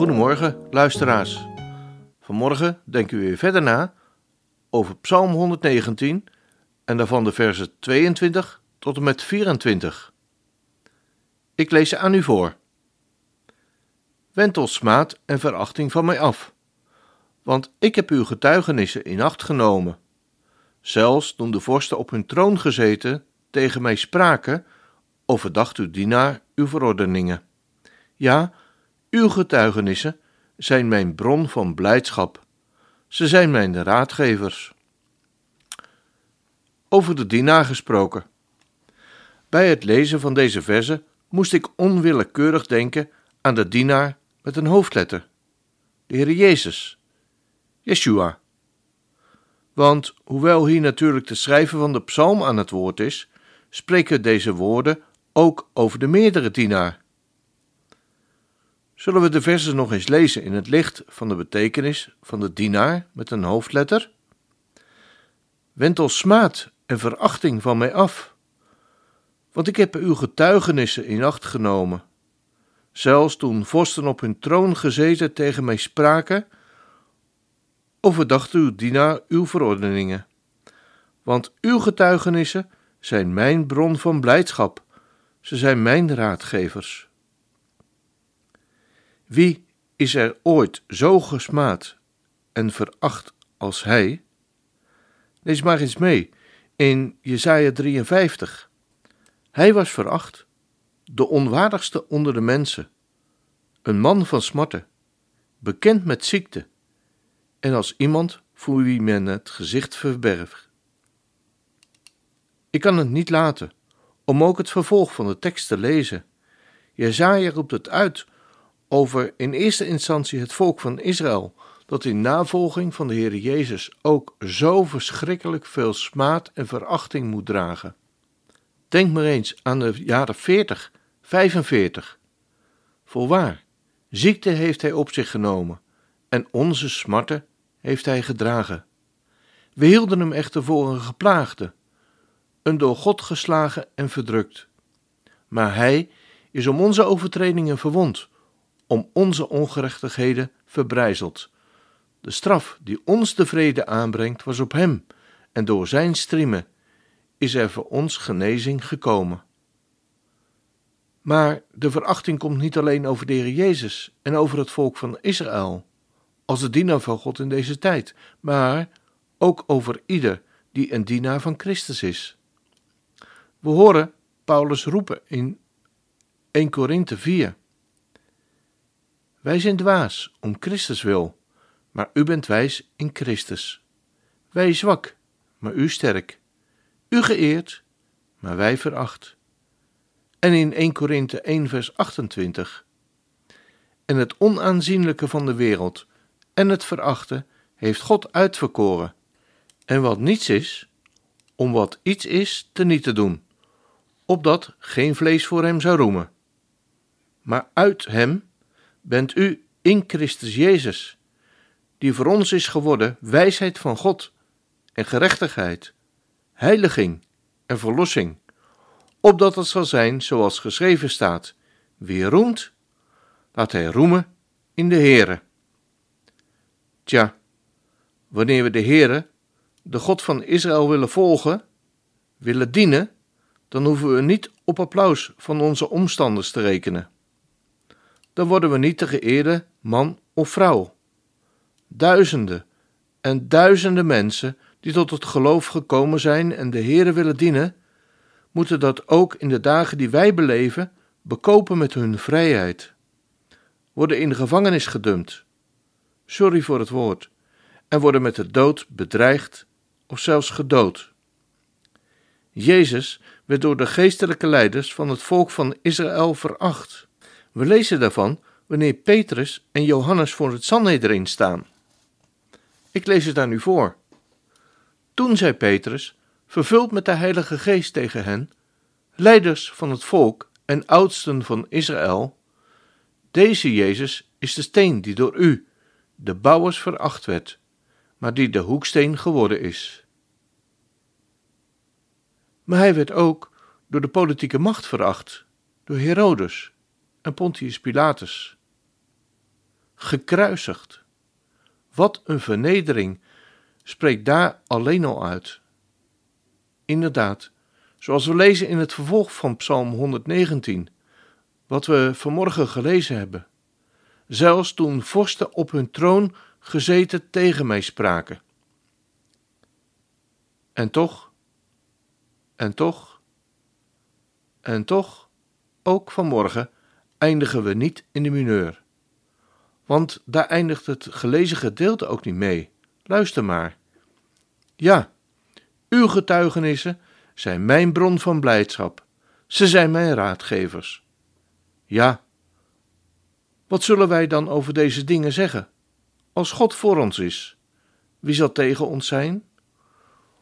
Goedemorgen, luisteraars. Vanmorgen denken we weer verder na over Psalm 119 en daarvan de versen 22 tot en met 24. Ik lees ze aan u voor. Wend smaad en verachting van mij af, want ik heb uw getuigenissen in acht genomen. Zelfs toen de vorsten op hun troon gezeten tegen mij spraken, overdacht uw dienaar uw verordeningen. Ja, uw getuigenissen zijn mijn bron van blijdschap. Ze zijn mijn raadgevers. Over de dienaar gesproken. Bij het lezen van deze verse moest ik onwillekeurig denken aan de dienaar met een hoofdletter, de Heer Jezus, Yeshua. Want hoewel hier natuurlijk de schrijver van de psalm aan het woord is, spreken deze woorden ook over de meerdere dienaar. Zullen we de versen nog eens lezen in het licht van de betekenis van de dienaar met een hoofdletter? Wend smaad en verachting van mij af, want ik heb uw getuigenissen in acht genomen. Zelfs toen vorsten op hun troon gezeten tegen mij spraken, overdacht uw dienaar uw verordeningen. Want uw getuigenissen zijn mijn bron van blijdschap, ze zijn mijn raadgevers. Wie is er ooit zo gesmaad en veracht als hij? Lees maar eens mee in Jesaja 53. Hij was veracht, de onwaardigste onder de mensen, een man van smarten, bekend met ziekte, en als iemand voor wie men het gezicht verbergt. Ik kan het niet laten om ook het vervolg van de tekst te lezen. Jezaja roept het uit over in eerste instantie het volk van Israël, dat in navolging van de Heer Jezus ook zo verschrikkelijk veel smaad en verachting moet dragen. Denk maar eens aan de jaren 40, 45. Voorwaar, ziekte heeft hij op zich genomen en onze smarten heeft hij gedragen. We hielden hem echter voor een geplaagde, een door God geslagen en verdrukt. Maar hij is om onze overtredingen verwond, om onze ongerechtigheden verbrijzeld. De straf die ons de vrede aanbrengt was op hem, en door zijn striemen is er voor ons genezing gekomen. Maar de verachting komt niet alleen over de Heer Jezus en over het volk van Israël, als de dienaar van God in deze tijd, maar ook over ieder die een dienaar van Christus is. We horen Paulus roepen in 1 Korinthe 4. Wij zijn dwaas om Christus wil, maar u bent wijs in Christus. Wij zwak, maar u sterk. U geëerd, maar wij veracht. En in 1 Korinthe 1 vers 28. En het onaanzienlijke van de wereld en het verachten heeft God uitverkoren. En wat niets is, om wat iets is te niet te doen, opdat geen vlees voor hem zou roemen. Maar uit hem bent u in Christus Jezus, die voor ons is geworden wijsheid van God en gerechtigheid, heiliging en verlossing, opdat het zal zijn zoals geschreven staat: wie roemt, laat hij roemen in de Heere. Tja, wanneer we de Heere, de God van Israël, willen volgen, willen dienen, dan hoeven we niet op applaus van onze omstanders te rekenen dan worden we niet de geëerde man of vrouw. Duizenden en duizenden mensen die tot het geloof gekomen zijn en de Heere willen dienen, moeten dat ook in de dagen die wij beleven bekopen met hun vrijheid. Worden in de gevangenis gedumpt, sorry voor het woord, en worden met de dood bedreigd of zelfs gedood. Jezus werd door de geestelijke leiders van het volk van Israël veracht We lezen daarvan wanneer Petrus en Johannes voor het Sanhedrin staan. Ik lees het aan u voor. Toen zei Petrus, vervuld met de Heilige Geest tegen hen, leiders van het volk en oudsten van Israël, deze Jezus is de steen die door u, de bouwers, veracht werd, maar die de hoeksteen geworden is. Maar hij werd ook door de politieke macht veracht, door Herodes en Pontius Pilatus. Gekruisigd. Wat een vernedering spreekt daar alleen al uit. Inderdaad, zoals we lezen in het vervolg van Psalm 119, wat we vanmorgen gelezen hebben. Zelfs toen vorsten op hun troon gezeten tegen mij spraken. En toch, en toch, en toch, ook vanmorgen eindigen we niet in de mineur. Want daar eindigt het gelezen gedeelte ook niet mee. Luister maar. Ja, uw getuigenissen zijn mijn bron van blijdschap. Ze zijn mijn raadgevers. Ja, wat zullen wij dan over deze dingen zeggen? Als God voor ons is, wie zal tegen ons zijn?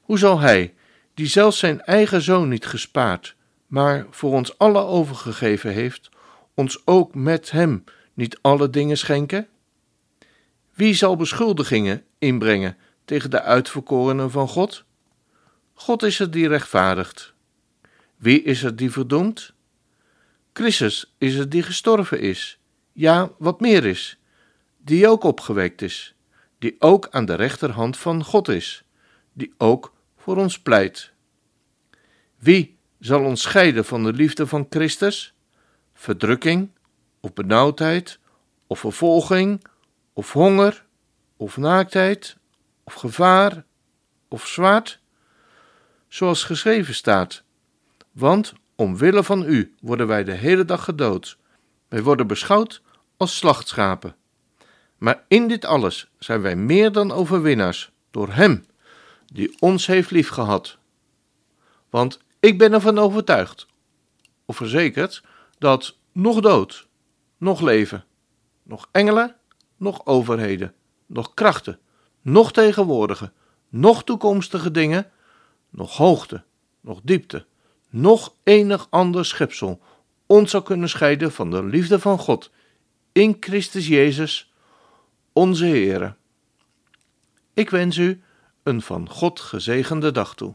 Hoe zal Hij, die zelfs zijn eigen zoon niet gespaard, maar voor ons allen overgegeven heeft, ons ook met Hem niet alle dingen schenken? Wie zal beschuldigingen inbrengen tegen de uitverkorenen van God? God is het die rechtvaardigt. Wie is het die verdoemt? Christus is het die gestorven is, ja, wat meer is, die ook opgewekt is, die ook aan de rechterhand van God is, die ook voor ons pleit. Wie zal ons scheiden van de liefde van Christus? Verdrukking, of benauwdheid, of vervolging, of honger, of naaktheid, of gevaar, of zwaard? Zoals geschreven staat: Want omwille van u worden wij de hele dag gedood. Wij worden beschouwd als slachtschapen. Maar in dit alles zijn wij meer dan overwinnaars door Hem die ons heeft liefgehad. Want ik ben ervan overtuigd, of verzekerd, dat nog dood, nog leven, nog engelen, nog overheden, nog krachten, nog tegenwoordige, nog toekomstige dingen, nog hoogte, nog diepte, nog enig ander schepsel ons zou kunnen scheiden van de liefde van God in Christus Jezus, onze Heere. Ik wens u een van God gezegende dag toe.